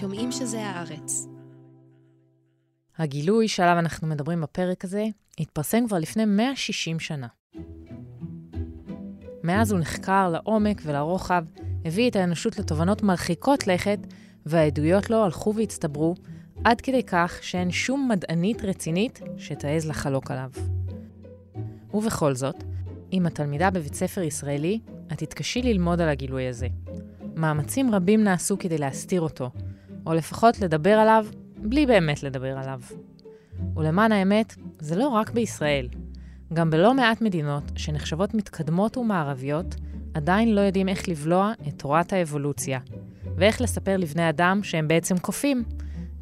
שומעים שזה הארץ. הגילוי שעליו אנחנו מדברים בפרק הזה התפרסם כבר לפני 160 שנה. מאז הוא נחקר לעומק ולרוחב, הביא את האנושות לתובנות מרחיקות לכת, והעדויות לו הלכו והצטברו, עד כדי כך שאין שום מדענית רצינית שתעז לחלוק עליו. ובכל זאת, אם את תלמידה בבית ספר ישראלי, את תתקשי ללמוד על הגילוי הזה. מאמצים רבים נעשו כדי להסתיר אותו, או לפחות לדבר עליו בלי באמת לדבר עליו. ולמען האמת, זה לא רק בישראל. גם בלא מעט מדינות שנחשבות מתקדמות ומערביות, עדיין לא יודעים איך לבלוע את תורת האבולוציה, ואיך לספר לבני אדם שהם בעצם קופים.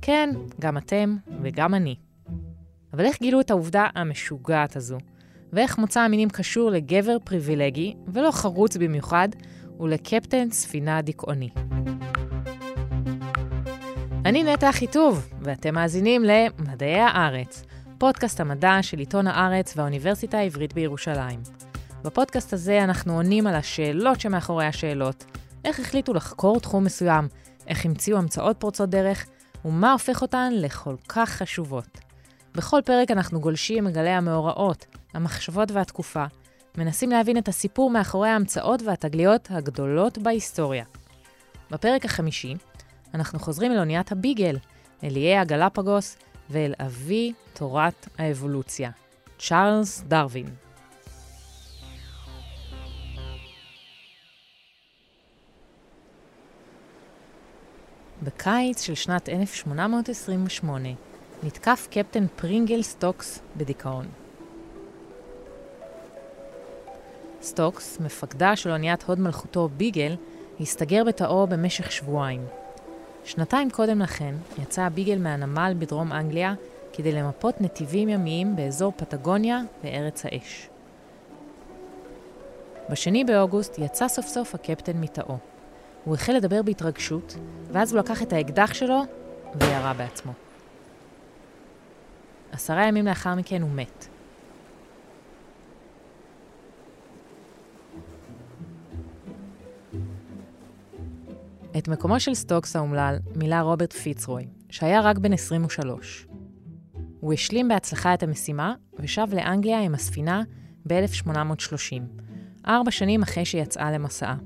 כן, גם אתם וגם אני. אבל איך גילו את העובדה המשוגעת הזו? ואיך מוצא המינים קשור לגבר פריבילגי, ולא חרוץ במיוחד, ולקפטן ספינה דיכאוני? אני נטע אחיטוב, ואתם מאזינים ל"מדעי הארץ", פודקאסט המדע של עיתון הארץ והאוניברסיטה העברית בירושלים. בפודקאסט הזה אנחנו עונים על השאלות שמאחורי השאלות, איך החליטו לחקור תחום מסוים, איך המציאו המצאות פורצות דרך, ומה הופך אותן לכל כך חשובות. בכל פרק אנחנו גולשים מגלי המאורעות, המחשבות והתקופה, מנסים להבין את הסיפור מאחורי ההמצאות והתגליות הגדולות בהיסטוריה. בפרק החמישי, אנחנו חוזרים אל אוניית הביגל, אל איי הגלפגוס ואל אבי תורת האבולוציה, צ'ארלס דרווין. בקיץ של שנת 1828 נתקף קפטן פרינגל סטוקס בדיכאון. סטוקס, מפקדה של אוניית הוד מלכותו ביגל, הסתגר בתאו במשך שבועיים. שנתיים קודם לכן יצא הביגל מהנמל בדרום אנגליה כדי למפות נתיבים ימיים באזור פטגוניה בארץ האש. בשני באוגוסט יצא סוף סוף הקפטן מתאו. הוא החל לדבר בהתרגשות, ואז הוא לקח את האקדח שלו וירה בעצמו. עשרה ימים לאחר מכן הוא מת. את מקומו של סטוקס האומלל מילא רוברט פיצרוי, שהיה רק בן 23. הוא השלים בהצלחה את המשימה ושב לאנגליה עם הספינה ב-1830, ארבע שנים אחרי שיצאה למסעה.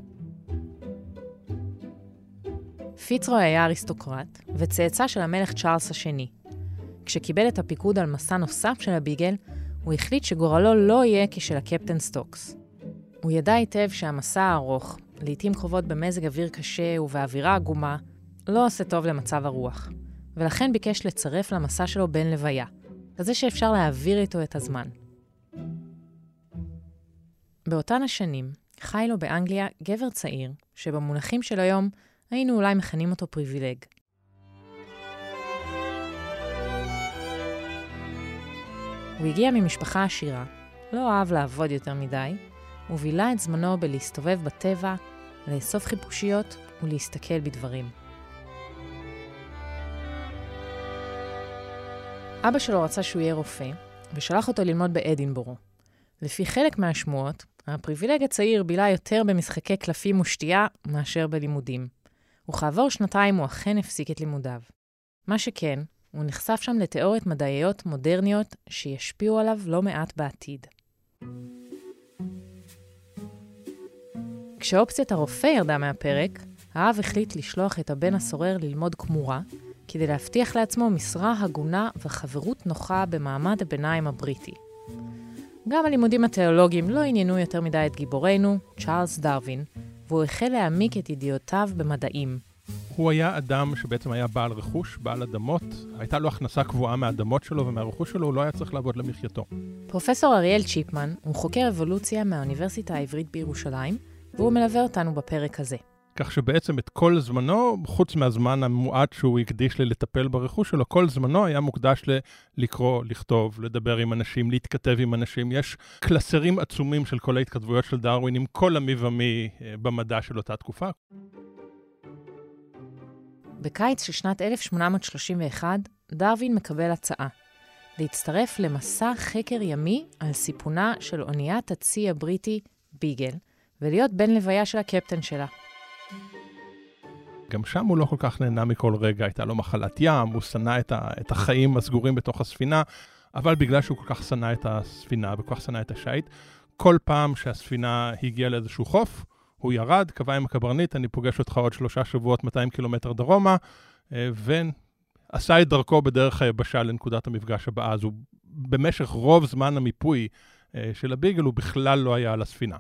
פיצרוי היה אריסטוקרט וצאצא של המלך צ'ארלס השני. כשקיבל את הפיקוד על מסע נוסף של הביגל, הוא החליט שגורלו לא יהיה כשל הקפטן סטוקס. הוא ידע היטב שהמסע הארוך, לעתים קרובות במזג אוויר קשה ובאווירה עגומה, לא עושה טוב למצב הרוח, ולכן ביקש לצרף למסע שלו בן לוויה, כזה שאפשר להעביר איתו את הזמן. באותן השנים חי לו באנגליה גבר צעיר, שבמונחים של היום היינו אולי מכנים אותו פריבילג. הוא הגיע ממשפחה עשירה, לא אהב לעבוד יותר מדי, ובילה את זמנו בלהסתובב בטבע, לאסוף חיפושיות ולהסתכל בדברים. אבא שלו רצה שהוא יהיה רופא, ושלח אותו ללמוד באדינבורו. לפי חלק מהשמועות, הפריבילג הצעיר בילה יותר במשחקי קלפים ושתייה מאשר בלימודים. וכעבור שנתיים הוא אכן הפסיק את לימודיו. מה שכן, הוא נחשף שם לתיאוריות מדעיות מודרניות שישפיעו עליו לא מעט בעתיד. כשאופציית הרופא ירדה מהפרק, האב החליט לשלוח את הבן הסורר ללמוד כמורה, כדי להבטיח לעצמו משרה הגונה וחברות נוחה במעמד הביניים הבריטי. גם הלימודים התיאולוגיים לא עניינו יותר מדי את גיבורנו, צ'ארלס דרווין, והוא החל להעמיק את ידיעותיו במדעים. הוא היה אדם שבעצם היה בעל רכוש, בעל אדמות, הייתה לו הכנסה קבועה מהאדמות שלו ומהרכוש שלו, הוא לא היה צריך לעבוד למחייתו. פרופסור אריאל צ'יפמן הוא חוקר אבולוציה מהאוניברסיטה העברית בירושלים, והוא מלווה אותנו בפרק הזה. כך שבעצם את כל זמנו, חוץ מהזמן המועט שהוא הקדיש ללטפל ברכוש שלו, כל זמנו היה מוקדש לקרוא, לכתוב, לדבר עם אנשים, להתכתב עם אנשים. יש קלסרים עצומים של כל ההתכתבויות של דרווין עם כל המי ומי אה, במדע של אותה תקופה. בקיץ של שנת 1831, דרווין מקבל הצעה להצטרף למסע חקר ימי על סיפונה של אוניית הצי הבריטי ביגל, ולהיות בן לוויה של הקפטן שלה. גם שם הוא לא כל כך נהנה מכל רגע, הייתה לו מחלת ים, הוא שנא את, ה, את החיים הסגורים בתוך הספינה, אבל בגלל שהוא כל כך שנא את הספינה וכל כך שנא את השיט, כל פעם שהספינה הגיעה לאיזשהו חוף, הוא ירד, קבע עם הקברניט, אני פוגש אותך עוד שלושה שבועות 200 קילומטר דרומה, אה, ועשה את דרכו בדרך היבשה לנקודת המפגש הבאה. אז הוא במשך רוב זמן המיפוי אה, של הביגל, הוא בכלל לא היה על הספינה.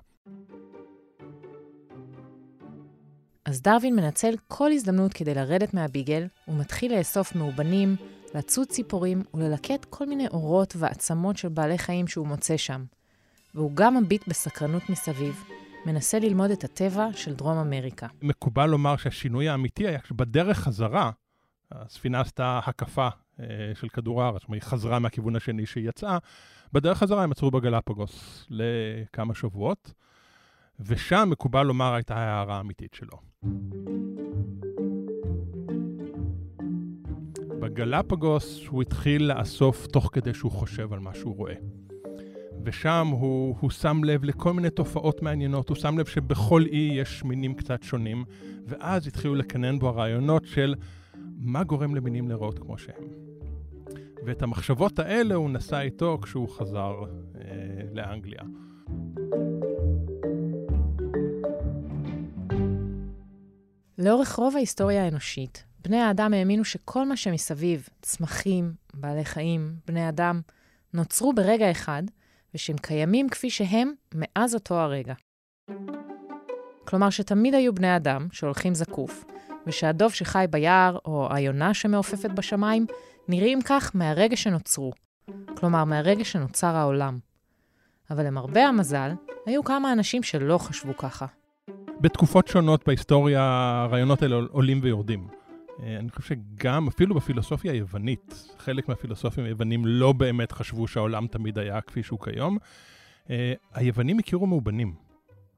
אז דרווין מנצל כל הזדמנות כדי לרדת מהביגל, ומתחיל לאסוף מאובנים, לצוד ציפורים וללקט כל מיני אורות ועצמות של בעלי חיים שהוא מוצא שם. והוא גם מביט בסקרנות מסביב, מנסה ללמוד את הטבע של דרום אמריקה. מקובל לומר שהשינוי האמיתי היה שבדרך חזרה, הספינה עשתה הקפה אה, של כדור הארץ, זאת אומרת, היא חזרה מהכיוון השני שהיא יצאה, בדרך חזרה הם עצרו בגלפגוס לכמה שבועות, ושם מקובל לומר הייתה ההערה האמיתית שלו. בגלפגוס הוא התחיל לאסוף תוך כדי שהוא חושב על מה שהוא רואה. ושם הוא, הוא שם לב לכל מיני תופעות מעניינות, הוא שם לב שבכל אי יש מינים קצת שונים, ואז התחילו לקנן בו הרעיונות של מה גורם למינים להיראות כמו שהם. ואת המחשבות האלה הוא נשא איתו כשהוא חזר אה, לאנגליה. לאורך רוב ההיסטוריה האנושית, בני האדם האמינו שכל מה שמסביב, צמחים, בעלי חיים, בני אדם, נוצרו ברגע אחד, ושהם קיימים כפי שהם מאז אותו הרגע. כלומר שתמיד היו בני אדם שהולכים זקוף, ושהדוב שחי ביער, או היונה שמעופפת בשמיים, נראים כך מהרגע שנוצרו. כלומר, מהרגע שנוצר העולם. אבל למרבה המזל, היו כמה אנשים שלא חשבו ככה. בתקופות שונות בהיסטוריה הרעיונות האלה עולים ויורדים. אה, אני חושב שגם, אפילו בפילוסופיה היוונית, חלק מהפילוסופים היוונים לא באמת חשבו שהעולם תמיד היה כפי שהוא כיום. אה, היוונים הכירו מאובנים.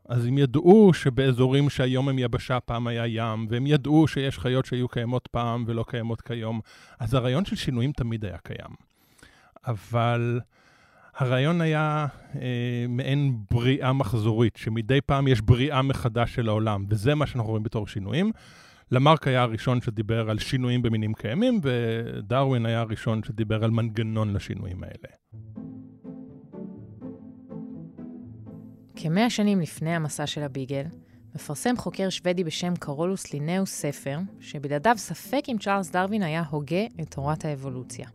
אז הם ידעו שבאזורים שהיום הם יבשה, פעם היה ים, והם ידעו שיש חיות שהיו קיימות פעם ולא קיימות כיום. אז הרעיון של שינויים תמיד היה קיים. אבל הרעיון היה אה, מעין בריאה מחזורית, שמדי פעם יש בריאה מחדש של העולם, וזה מה שאנחנו רואים בתור שינויים. למרק היה הראשון שדיבר על שינויים במינים קיימים, ודרווין היה הראשון שדיבר על מנגנון לשינויים האלה. כמאה שנים לפני המסע של הביגל, מפרסם חוקר שוודי בשם קרולוס לינאוס ספר, שבלעדיו ספק אם צ'ארלס דרווין היה הוגה את תורת האבולוציה.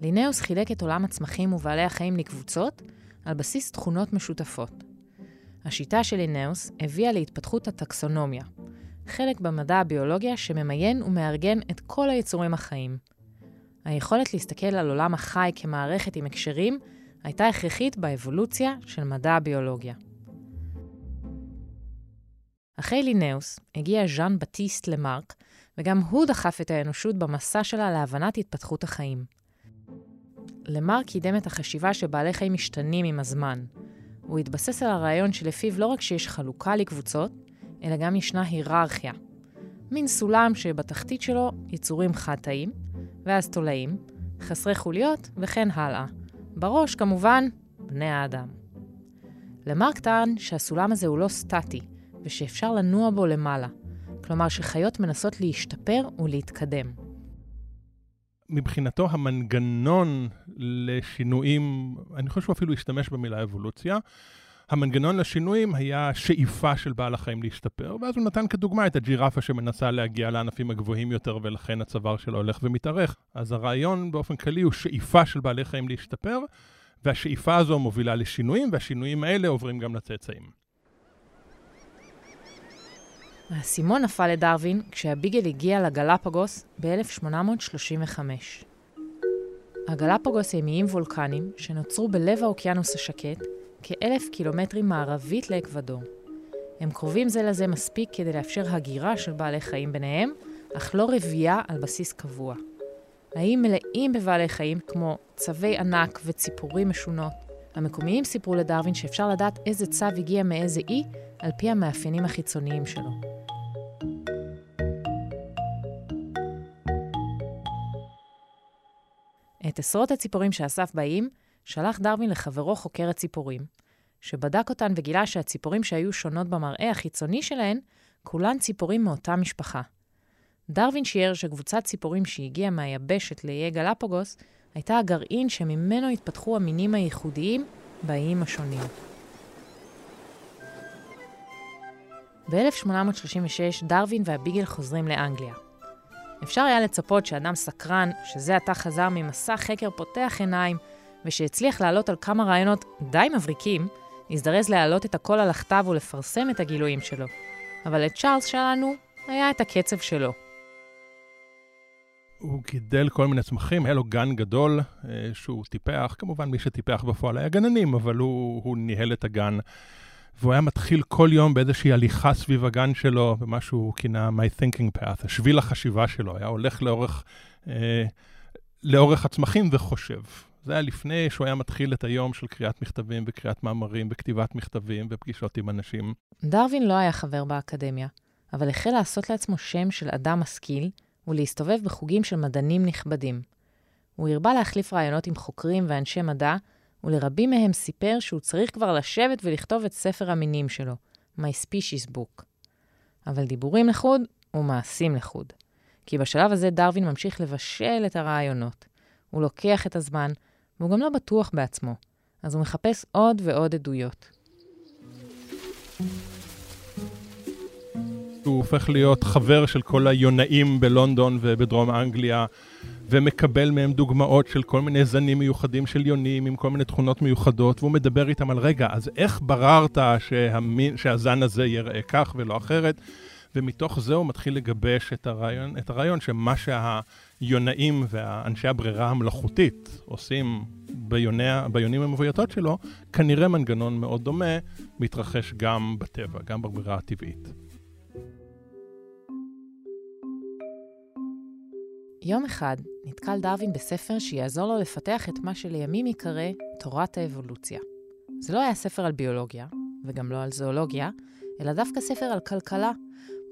לינאוס חילק את עולם הצמחים ובעלי החיים לקבוצות על בסיס תכונות משותפות. השיטה של לינאוס הביאה להתפתחות הטקסונומיה, חלק במדע הביולוגיה שממיין ומארגן את כל היצורים החיים. היכולת להסתכל על עולם החי כמערכת עם הקשרים הייתה הכרחית באבולוציה של מדע הביולוגיה. אחרי לינאוס הגיע ז'אן בטיסט למרק, וגם הוא דחף את האנושות במסע שלה להבנת התפתחות החיים. למרק קידם את החשיבה שבעלי חיים משתנים עם הזמן, הוא התבסס על הרעיון שלפיו לא רק שיש חלוקה לקבוצות, אלא גם ישנה היררכיה. מין סולם שבתחתית שלו יצורים חד-תאים, ואז תולעים, חסרי חוליות וכן הלאה. בראש, כמובן, בני האדם. למרק טען שהסולם הזה הוא לא סטטי, ושאפשר לנוע בו למעלה. כלומר שחיות מנסות להשתפר ולהתקדם. מבחינתו המנגנון לשינויים, אני חושב שהוא אפילו השתמש במילה אבולוציה, המנגנון לשינויים היה שאיפה של בעל החיים להשתפר, ואז הוא נתן כדוגמה את הג'ירפה שמנסה להגיע לענפים הגבוהים יותר ולכן הצוואר שלו הולך ומתארך. אז הרעיון באופן כללי הוא שאיפה של בעלי חיים להשתפר, והשאיפה הזו מובילה לשינויים, והשינויים האלה עוברים גם לצאצאים. האסימון נפל לדרווין כשהביגל הגיע לגלפגוס ב-1835. הגלפגוס הם איים וולקניים שנוצרו בלב האוקיינוס השקט, כאלף קילומטרים מערבית לאקוודור. הם קרובים זה לזה מספיק כדי לאפשר הגירה של בעלי חיים ביניהם, אך לא רבייה על בסיס קבוע. האיים מלאים בבעלי חיים כמו צווי ענק וציפורים משונות. המקומיים סיפרו לדרווין שאפשר לדעת איזה צו הגיע מאיזה אי על פי המאפיינים החיצוניים שלו. את עשרות הציפורים שאסף באיים שלח דרווין לחברו חוקר הציפורים, שבדק אותן וגילה שהציפורים שהיו שונות במראה החיצוני שלהן, כולן ציפורים מאותה משפחה. דרווין שיער שקבוצת ציפורים שהגיעה מהיבשת לאיי גלפגוס, הייתה הגרעין שממנו התפתחו המינים הייחודיים באיים השונים. ב-1836 דרווין והביגל חוזרים לאנגליה. אפשר היה לצפות שאדם סקרן, שזה עתה חזר ממסע חקר פותח עיניים, ושהצליח לעלות על כמה רעיונות די מבריקים, הזדרז להעלות את הכל על הכתב ולפרסם את הגילויים שלו. אבל לצ'ארלס שלנו היה את הקצב שלו. הוא גידל כל מיני צמחים, היה לו גן גדול אה, שהוא טיפח, כמובן מי שטיפח בפועל היה גננים, אבל הוא, הוא ניהל את הגן. והוא היה מתחיל כל יום באיזושהי הליכה סביב הגן שלו, במה שהוא כינה My Thinking Path, השביל החשיבה שלו, היה הולך לאורך, אה, לאורך הצמחים וחושב. זה היה לפני שהוא היה מתחיל את היום של קריאת מכתבים וקריאת מאמרים וכתיבת מכתבים ופגישות עם אנשים. דרווין לא היה חבר באקדמיה, אבל החל לעשות לעצמו שם של אדם משכיל ולהסתובב בחוגים של מדענים נכבדים. הוא הרבה להחליף רעיונות עם חוקרים ואנשי מדע, ולרבים מהם סיפר שהוא צריך כבר לשבת ולכתוב את ספר המינים שלו, My Species Book. אבל דיבורים לחוד ומעשים לחוד. כי בשלב הזה דרווין ממשיך לבשל את הרעיונות. הוא לוקח את הזמן, והוא גם לא בטוח בעצמו, אז הוא מחפש עוד ועוד עדויות. הוא הופך להיות חבר של כל היונאים בלונדון ובדרום אנגליה, ומקבל מהם דוגמאות של כל מיני זנים מיוחדים של יונים עם כל מיני תכונות מיוחדות, והוא מדבר איתם על רגע, אז איך בררת שהמין, שהזן הזה יראה כך ולא אחרת? ומתוך זה הוא מתחיל לגבש את הרעיון, את הרעיון שמה שהיונאים ואנשי הברירה המלאכותית עושים ביוני, ביונים המבויתות שלו, כנראה מנגנון מאוד דומה מתרחש גם בטבע, גם בברירה הטבעית. יום אחד נתקל דרווין בספר שיעזור לו לפתח את מה שלימים ייקרא תורת האבולוציה. זה לא היה ספר על ביולוגיה, וגם לא על זואולוגיה, אלא דווקא ספר על כלכלה,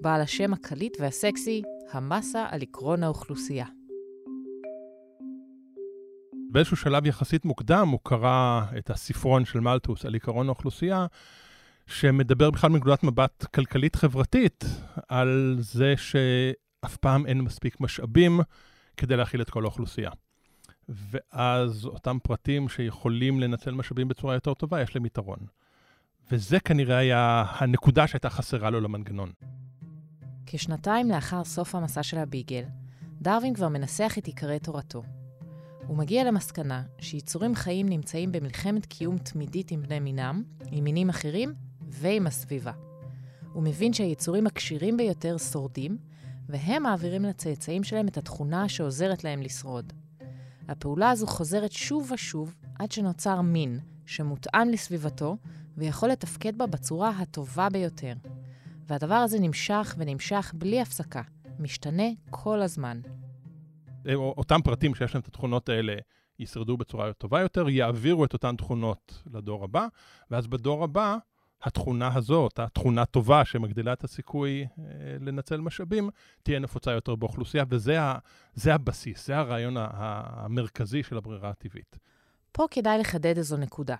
בעל השם הקליט והסקסי, המסה על עקרון האוכלוסייה. באיזשהו שלב יחסית מוקדם הוא קרא את הספרון של מלטוס על עקרון האוכלוסייה, שמדבר בכלל מנקודת מבט כלכלית-חברתית על זה שאף פעם אין מספיק משאבים כדי להכיל את כל האוכלוסייה. ואז אותם פרטים שיכולים לנצל משאבים בצורה יותר טובה, יש להם יתרון. וזה כנראה היה הנקודה שהייתה חסרה לו למנגנון. כשנתיים לאחר סוף המסע של הביגל, דרווין כבר מנסח את עיקרי תורתו. הוא מגיע למסקנה שיצורים חיים נמצאים במלחמת קיום תמידית עם בני מינם, עם מינים אחרים ועם הסביבה. הוא מבין שהיצורים הכשירים ביותר שורדים, והם מעבירים לצאצאים שלהם את התכונה שעוזרת להם לשרוד. הפעולה הזו חוזרת שוב ושוב עד שנוצר מין שמותאם לסביבתו ויכול לתפקד בה בצורה הטובה ביותר. והדבר הזה נמשך ונמשך בלי הפסקה, משתנה כל הזמן. אה, אותם פרטים שיש להם את התכונות האלה ישרדו בצורה טובה יותר, יעבירו את אותן תכונות לדור הבא, ואז בדור הבא, התכונה הזאת, התכונה טובה שמגדילה את הסיכוי אה, לנצל משאבים, תהיה נפוצה יותר באוכלוסייה, וזה ה, הבסיס, זה הרעיון המרכזי של הברירה הטבעית. פה כדאי לחדד איזו נקודה.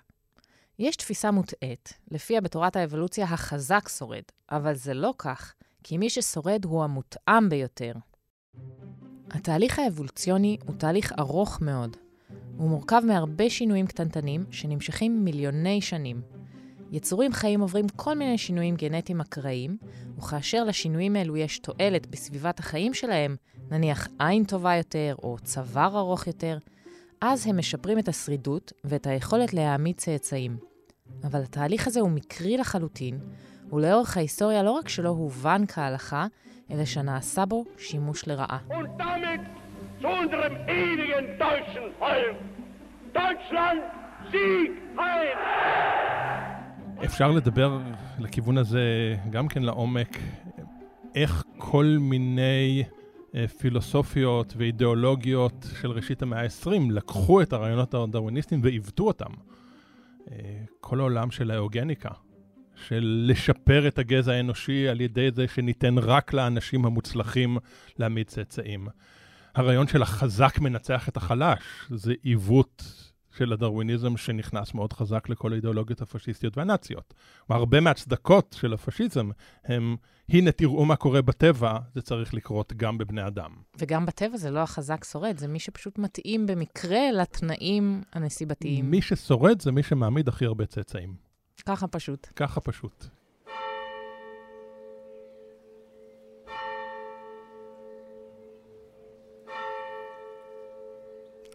יש תפיסה מוטעית, לפיה בתורת האבולוציה החזק שורד, אבל זה לא כך, כי מי ששורד הוא המותאם ביותר. התהליך האבולוציוני הוא תהליך ארוך מאוד. הוא מורכב מהרבה שינויים קטנטנים שנמשכים מיליוני שנים. יצורים חיים עוברים כל מיני שינויים גנטיים אקראיים, וכאשר לשינויים האלו יש תועלת בסביבת החיים שלהם, נניח עין טובה יותר או צוואר ארוך יותר, אז הם משפרים את השרידות ואת היכולת להעמיד צאצאים. אבל התהליך הזה הוא מקרי לחלוטין, ולאורך ההיסטוריה לא רק שלא הובן כהלכה, אלא שנעשה בו שימוש לרעה. אפשר לדבר לכיוון הזה גם כן לעומק, איך כל מיני אה, פילוסופיות ואידיאולוגיות של ראשית המאה ה-20 לקחו את הרעיונות הדרוויניסטיים ועיוותו אותם. אה, כל העולם של האוגניקה, של לשפר את הגזע האנושי על ידי זה שניתן רק לאנשים המוצלחים להעמיד צאצאים. הרעיון של החזק מנצח את החלש, זה עיוות של הדרוויניזם שנכנס מאוד חזק לכל האידיאולוגיות הפשיסטיות והנאציות. הרבה מהצדקות של הפשיזם הם, הנה תראו מה קורה בטבע, זה צריך לקרות גם בבני אדם. וגם בטבע זה לא החזק שורד, זה מי שפשוט מתאים במקרה לתנאים הנסיבתיים. מי ששורד זה מי שמעמיד הכי הרבה צאצאים. ככה פשוט. ככה פשוט.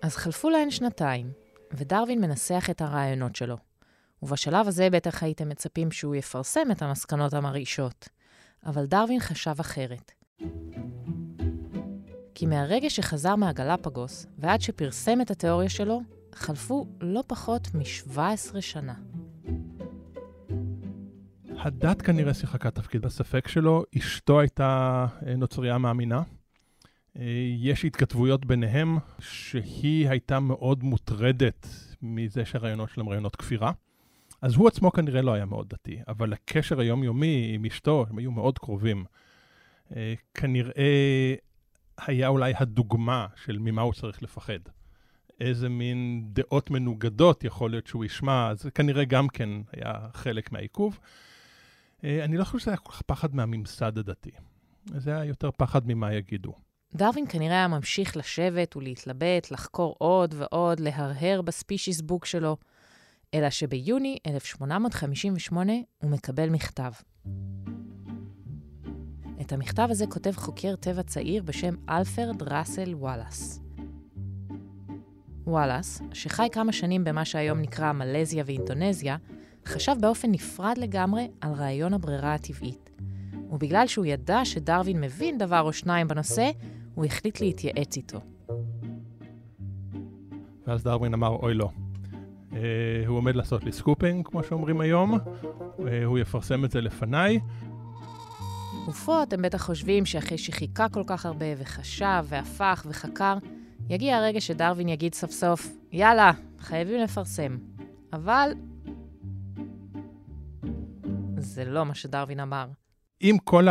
אז חלפו להן שנתיים, ודרווין מנסח את הרעיונות שלו. ובשלב הזה בטח הייתם מצפים שהוא יפרסם את המסקנות המרעישות. אבל דרווין חשב אחרת. כי מהרגע שחזר מהגלפגוס ועד שפרסם את התיאוריה שלו, חלפו לא פחות מ-17 שנה. הדת כנראה שיחקה תפקיד בספק שלו, אשתו הייתה אה, נוצרייה מאמינה. אה, יש התכתבויות ביניהם שהיא הייתה מאוד מוטרדת מזה שהרעיונות שלהם רעיונות כפירה. אז הוא עצמו כנראה לא היה מאוד דתי, אבל הקשר היומיומי עם אשתו, הם היו מאוד קרובים. אה, כנראה היה אולי הדוגמה של ממה הוא צריך לפחד. איזה מין דעות מנוגדות יכול להיות שהוא ישמע, זה כנראה גם כן היה חלק מהעיכוב. אה, אני לא חושב שזה היה כל כך פחד מהממסד הדתי. זה היה יותר פחד ממה יגידו. דרווין כנראה היה ממשיך לשבת ולהתלבט, לחקור עוד ועוד, להרהר בספישיס בוק שלו, אלא שביוני 1858 הוא מקבל מכתב. את המכתב הזה כותב חוקר טבע צעיר בשם אלפרד ראסל וואלאס. וואלאס, שחי כמה שנים במה שהיום נקרא מלזיה ואינדונזיה, חשב באופן נפרד לגמרי על רעיון הברירה הטבעית. ובגלל שהוא ידע שדרווין מבין דבר או שניים בנושא, הוא החליט להתייעץ איתו. ואז דרווין אמר, אוי לא. אה, הוא עומד לעשות לי scooping, כמו שאומרים היום, אה, הוא יפרסם את זה לפניי. ופה אתם בטח חושבים שאחרי שחיכה כל כך הרבה וחשב והפך וחקר, יגיע הרגע שדרווין יגיד סוף סוף, יאללה, חייבים לפרסם. אבל זה לא מה שדרווין אמר. עם כל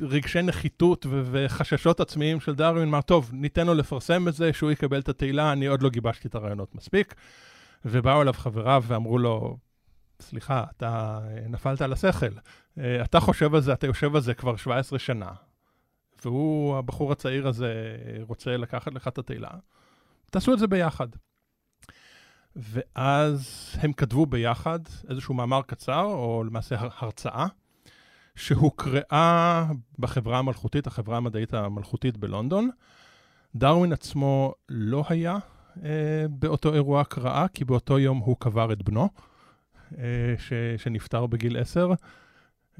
הרגשי נחיתות ו- וחששות עצמיים של דרווין, אמר, טוב, ניתן לו לפרסם את זה, שהוא יקבל את התהילה, אני עוד לא גיבשתי את הרעיונות מספיק. ובאו אליו חבריו ואמרו לו, סליחה, אתה נפלת על השכל. אתה חושב על זה, אתה יושב על זה כבר 17 שנה, והוא, הבחור הצעיר הזה, רוצה לקחת לך את התהילה. תעשו את זה ביחד. ואז הם כתבו ביחד איזשהו מאמר קצר, או למעשה הרצאה, שהוקראה בחברה המלכותית, החברה המדעית המלכותית בלונדון. דרווין עצמו לא היה אה, באותו אירוע הקראה, כי באותו יום הוא קבר את בנו, אה, ש, שנפטר בגיל עשר,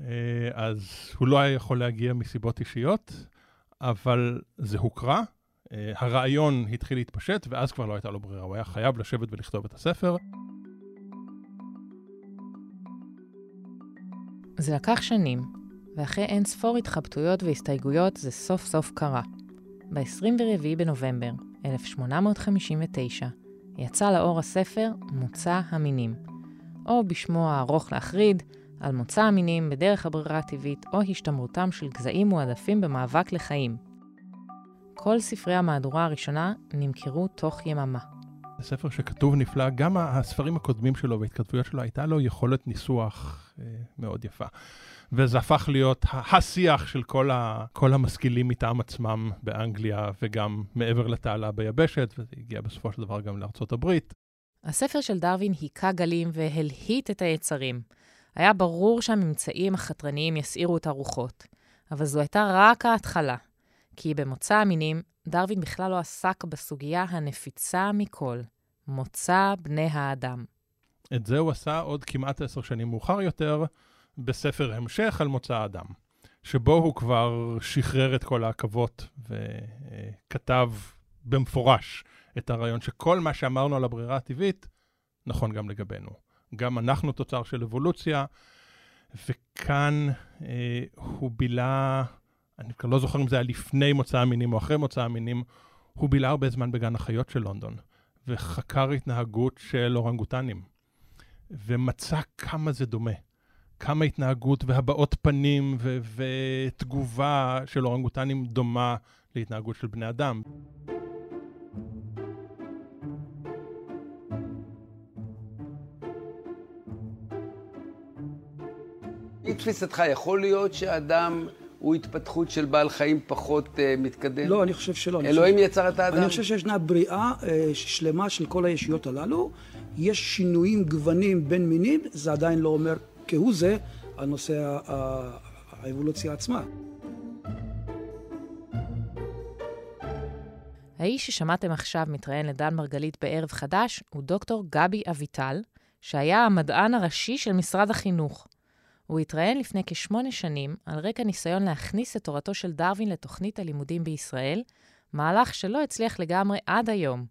אה, אז הוא לא היה יכול להגיע מסיבות אישיות, אבל זה הוקרא. אה, הרעיון התחיל להתפשט, ואז כבר לא הייתה לו ברירה, הוא היה חייב לשבת ולכתוב את הספר. זה לקח שנים, ואחרי אין ספור התחבטויות והסתייגויות זה סוף סוף קרה. ב-24 בנובמבר 1859 יצא לאור הספר מוצא המינים, או בשמו הארוך להחריד, על מוצא המינים בדרך הברירה הטבעית או השתמרותם של גזעים מועדפים במאבק לחיים. כל ספרי המהדורה הראשונה נמכרו תוך יממה. ספר שכתוב נפלא, גם הספרים הקודמים שלו וההתכתבויות שלו, הייתה לו יכולת ניסוח אה, מאוד יפה. וזה הפך להיות השיח של כל, ה, כל המשכילים מטעם עצמם באנגליה, וגם מעבר לתעלה ביבשת, וזה הגיע בסופו של דבר גם לארצות הברית. הספר של דרווין היכה גלים והלהיט את היצרים. היה ברור שהממצאים החתרניים יסעירו את הרוחות, אבל זו הייתה רק ההתחלה. כי במוצא המינים, דרווין בכלל לא עסק בסוגיה הנפיצה מכל, מוצא בני האדם. את זה הוא עשה עוד כמעט עשר שנים מאוחר יותר, בספר המשך על מוצא האדם, שבו הוא כבר שחרר את כל העכבות וכתב במפורש את הרעיון שכל מה שאמרנו על הברירה הטבעית, נכון גם לגבינו. גם אנחנו תוצר של אבולוציה, וכאן אה, הוא בילה אני כבר לא זוכר אם זה היה לפני מוצא המינים או אחרי מוצא המינים, הוא בילה הרבה זמן בגן החיות של לונדון, וחקר התנהגות של אורנגוטנים, ומצא כמה זה דומה. כמה התנהגות והבעות פנים ו- ותגובה של אורנגוטנים דומה להתנהגות של בני אדם. לתפיסתך, יכול להיות שאדם הוא התפתחות של בעל חיים פחות uh, מתקדם? לא, אני חושב שלא. אלוהים חושב... יצר את האדם? אני חושב שישנה בריאה uh, שלמה של כל הישויות הללו. יש שינויים, גוונים בין מינים, זה עדיין לא אומר כהוא זה על נושא האבולוציה עצמה. האיש ששמעתם עכשיו מתראיין לדן מרגלית בערב חדש הוא דוקטור גבי אביטל, שהיה המדען הראשי של משרד החינוך. הוא התראיין לפני כשמונה שנים על רקע ניסיון להכניס את תורתו של דרווין לתוכנית הלימודים בישראל, מהלך שלא הצליח לגמרי עד היום.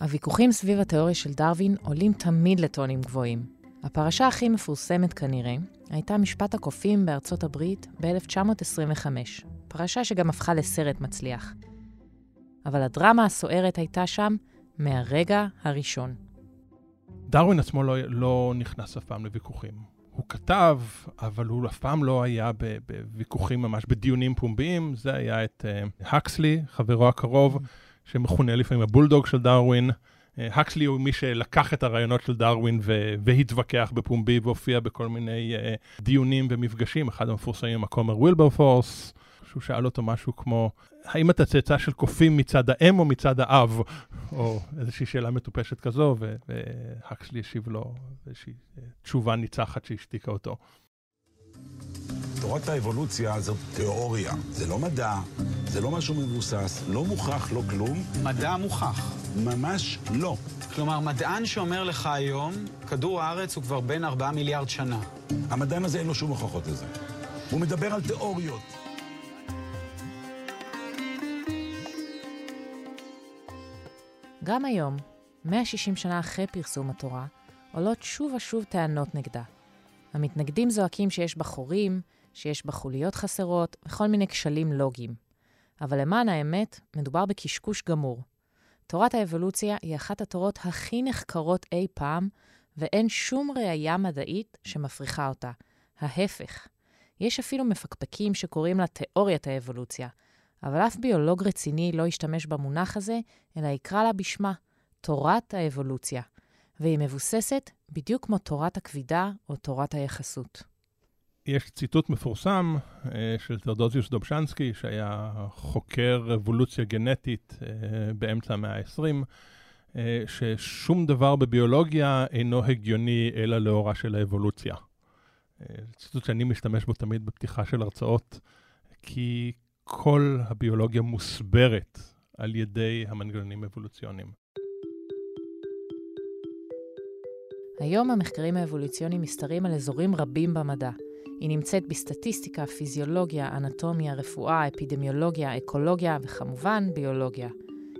הוויכוחים סביב התיאוריה של דרווין עולים תמיד לטונים גבוהים. הפרשה הכי מפורסמת כנראה הייתה משפט הקופים בארצות הברית ב-1925, פרשה שגם הפכה לסרט מצליח. אבל הדרמה הסוערת הייתה שם מהרגע הראשון. דרווין עצמו לא, לא נכנס אף פעם לוויכוחים. הוא כתב, אבל הוא אף פעם לא היה בוויכוחים ממש, בדיונים פומביים. זה היה את הקסלי, uh, חברו הקרוב, שמכונה לפעמים הבולדוג של דרווין. הקסלי הוא מי שלקח את הרעיונות של דרווין והתווכח בפומבי והופיע בכל מיני uh, דיונים ומפגשים. אחד המפורסמים, הכומר וילברפורס, שהוא שאל אותו משהו כמו, האם אתה צאצא של קופים מצד האם או מצד האב? או איזושהי שאלה מטופשת כזו, והקסלי השיב לו איזושהי אה, תשובה ניצחת שהשתיקה אותו. תורת האבולוציה זאת תיאוריה, זה לא מדע, זה לא משהו מבוסס, לא מוכח, לא כלום. מדע מוכח. ממש לא. כלומר, מדען שאומר לך היום, כדור הארץ הוא כבר בין 4 מיליארד שנה. המדען הזה אין לו שום הוכחות לזה. הוא מדבר על תיאוריות. גם היום, 160 שנה אחרי פרסום התורה, עולות שוב ושוב טענות נגדה. המתנגדים זועקים שיש בה חורים, שיש בה חוליות חסרות וכל מיני כשלים לוגיים. אבל למען האמת, מדובר בקשקוש גמור. תורת האבולוציה היא אחת התורות הכי נחקרות אי פעם, ואין שום ראייה מדעית שמפריחה אותה. ההפך. יש אפילו מפקפקים שקוראים לה תיאוריית האבולוציה, אבל אף ביולוג רציני לא ישתמש במונח הזה, אלא יקרא לה בשמה, תורת האבולוציה, והיא מבוססת בדיוק כמו תורת הכבידה או תורת היחסות. יש ציטוט מפורסם uh, של תרדוזיוס דובשנסקי, שהיה חוקר אבולוציה גנטית uh, באמצע המאה ה-20, uh, ששום דבר בביולוגיה אינו הגיוני אלא לאורה של האבולוציה. ציטוט שאני משתמש בו תמיד בפתיחה של הרצאות, כי כל הביולוגיה מוסברת על ידי המנגנונים האבולוציוניים. היום המחקרים האבולוציוניים מסתרים על אזורים רבים במדע. היא נמצאת בסטטיסטיקה, פיזיולוגיה, אנטומיה, רפואה, אפידמיולוגיה, אקולוגיה וכמובן ביולוגיה.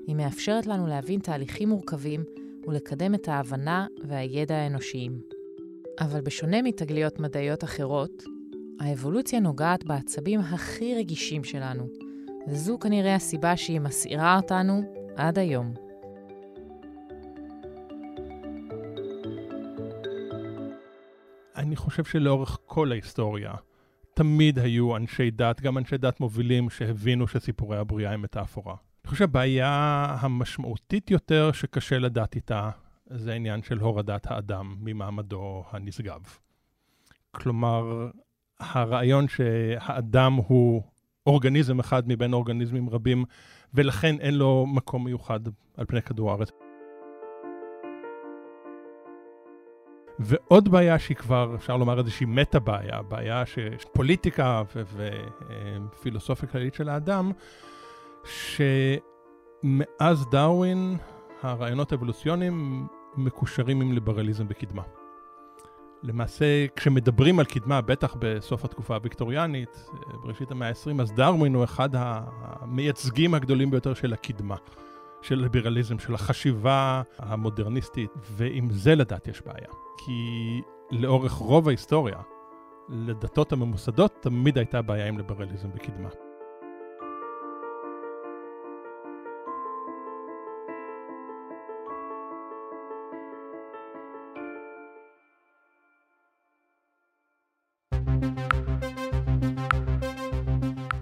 היא מאפשרת לנו להבין תהליכים מורכבים ולקדם את ההבנה והידע האנושיים. אבל בשונה מתגליות מדעיות אחרות, האבולוציה נוגעת בעצבים הכי רגישים שלנו, וזו כנראה הסיבה שהיא מסעירה אותנו עד היום. חושב שלאורך כל ההיסטוריה, תמיד היו אנשי דת, גם אנשי דת מובילים, שהבינו שסיפורי הבריאה הם מטאפורה. אני חושב שהבעיה המשמעותית יותר שקשה לדעת איתה, זה העניין של הורדת האדם ממעמדו הנשגב. כלומר, הרעיון שהאדם הוא אורגניזם אחד מבין אורגניזמים רבים, ולכן אין לו מקום מיוחד על פני כדור הארץ. ועוד בעיה שהיא כבר, אפשר לומר איזושהי מטה-בעיה, בעיה שיש פוליטיקה ופילוסופיה כללית של האדם, שמאז דרווין הרעיונות האבולוציוניים מקושרים עם ליברליזם בקדמה. למעשה, כשמדברים על קדמה, בטח בסוף התקופה הוויקטוריאנית, בראשית המאה ה-20, אז דרווין הוא אחד המייצגים הגדולים ביותר של הקדמה, של ליברליזם, של החשיבה המודרניסטית, ועם זה לדעת יש בעיה. כי לאורך רוב ההיסטוריה, לדתות הממוסדות תמיד הייתה בעיה עם ליברליזם בקדמה.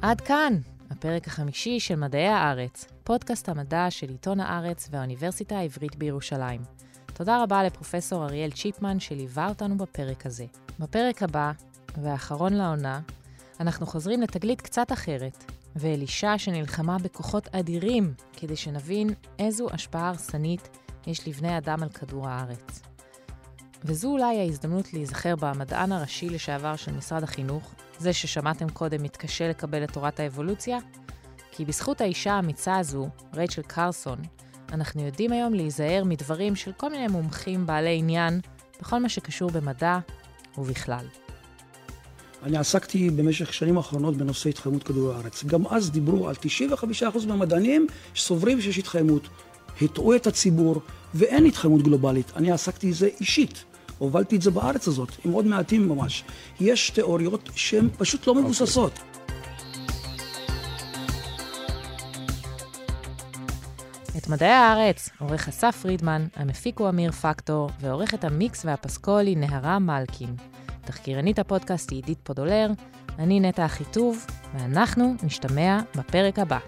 עד כאן, הפרק החמישי של מדעי הארץ, פודקאסט המדע של עיתון הארץ והאוניברסיטה העברית בירושלים. תודה רבה לפרופסור אריאל צ'יפמן שליווה אותנו בפרק הזה. בפרק הבא, והאחרון לעונה, אנחנו חוזרים לתגלית קצת אחרת, ואל אישה שנלחמה בכוחות אדירים כדי שנבין איזו השפעה הרסנית יש לבני אדם על כדור הארץ. וזו אולי ההזדמנות להיזכר במדען הראשי לשעבר של משרד החינוך, זה ששמעתם קודם מתקשה לקבל את תורת האבולוציה, כי בזכות האישה האמיצה הזו, רייצ'ל קרסון, אנחנו יודעים היום להיזהר מדברים של כל מיני מומחים בעלי עניין בכל מה שקשור במדע ובכלל. אני עסקתי במשך שנים האחרונות בנושא התחממות כדור הארץ. גם אז דיברו על 95% מהמדענים שסוברים שיש התחממות. הטעו את הציבור, ואין התחממות גלובלית. אני עסקתי בזה אישית. הובלתי את זה בארץ הזאת, עם עוד מעטים ממש. יש תיאוריות שהן פשוט לא מבוססות. את מדעי הארץ עורך אסף פרידמן, המפיק הוא אמיר פקטור, ועורכת המיקס והפסקול היא נהרה מלקין. תחקירנית הפודקאסט היא עידית פודולר, אני נטע אחיטוב, ואנחנו נשתמע בפרק הבא.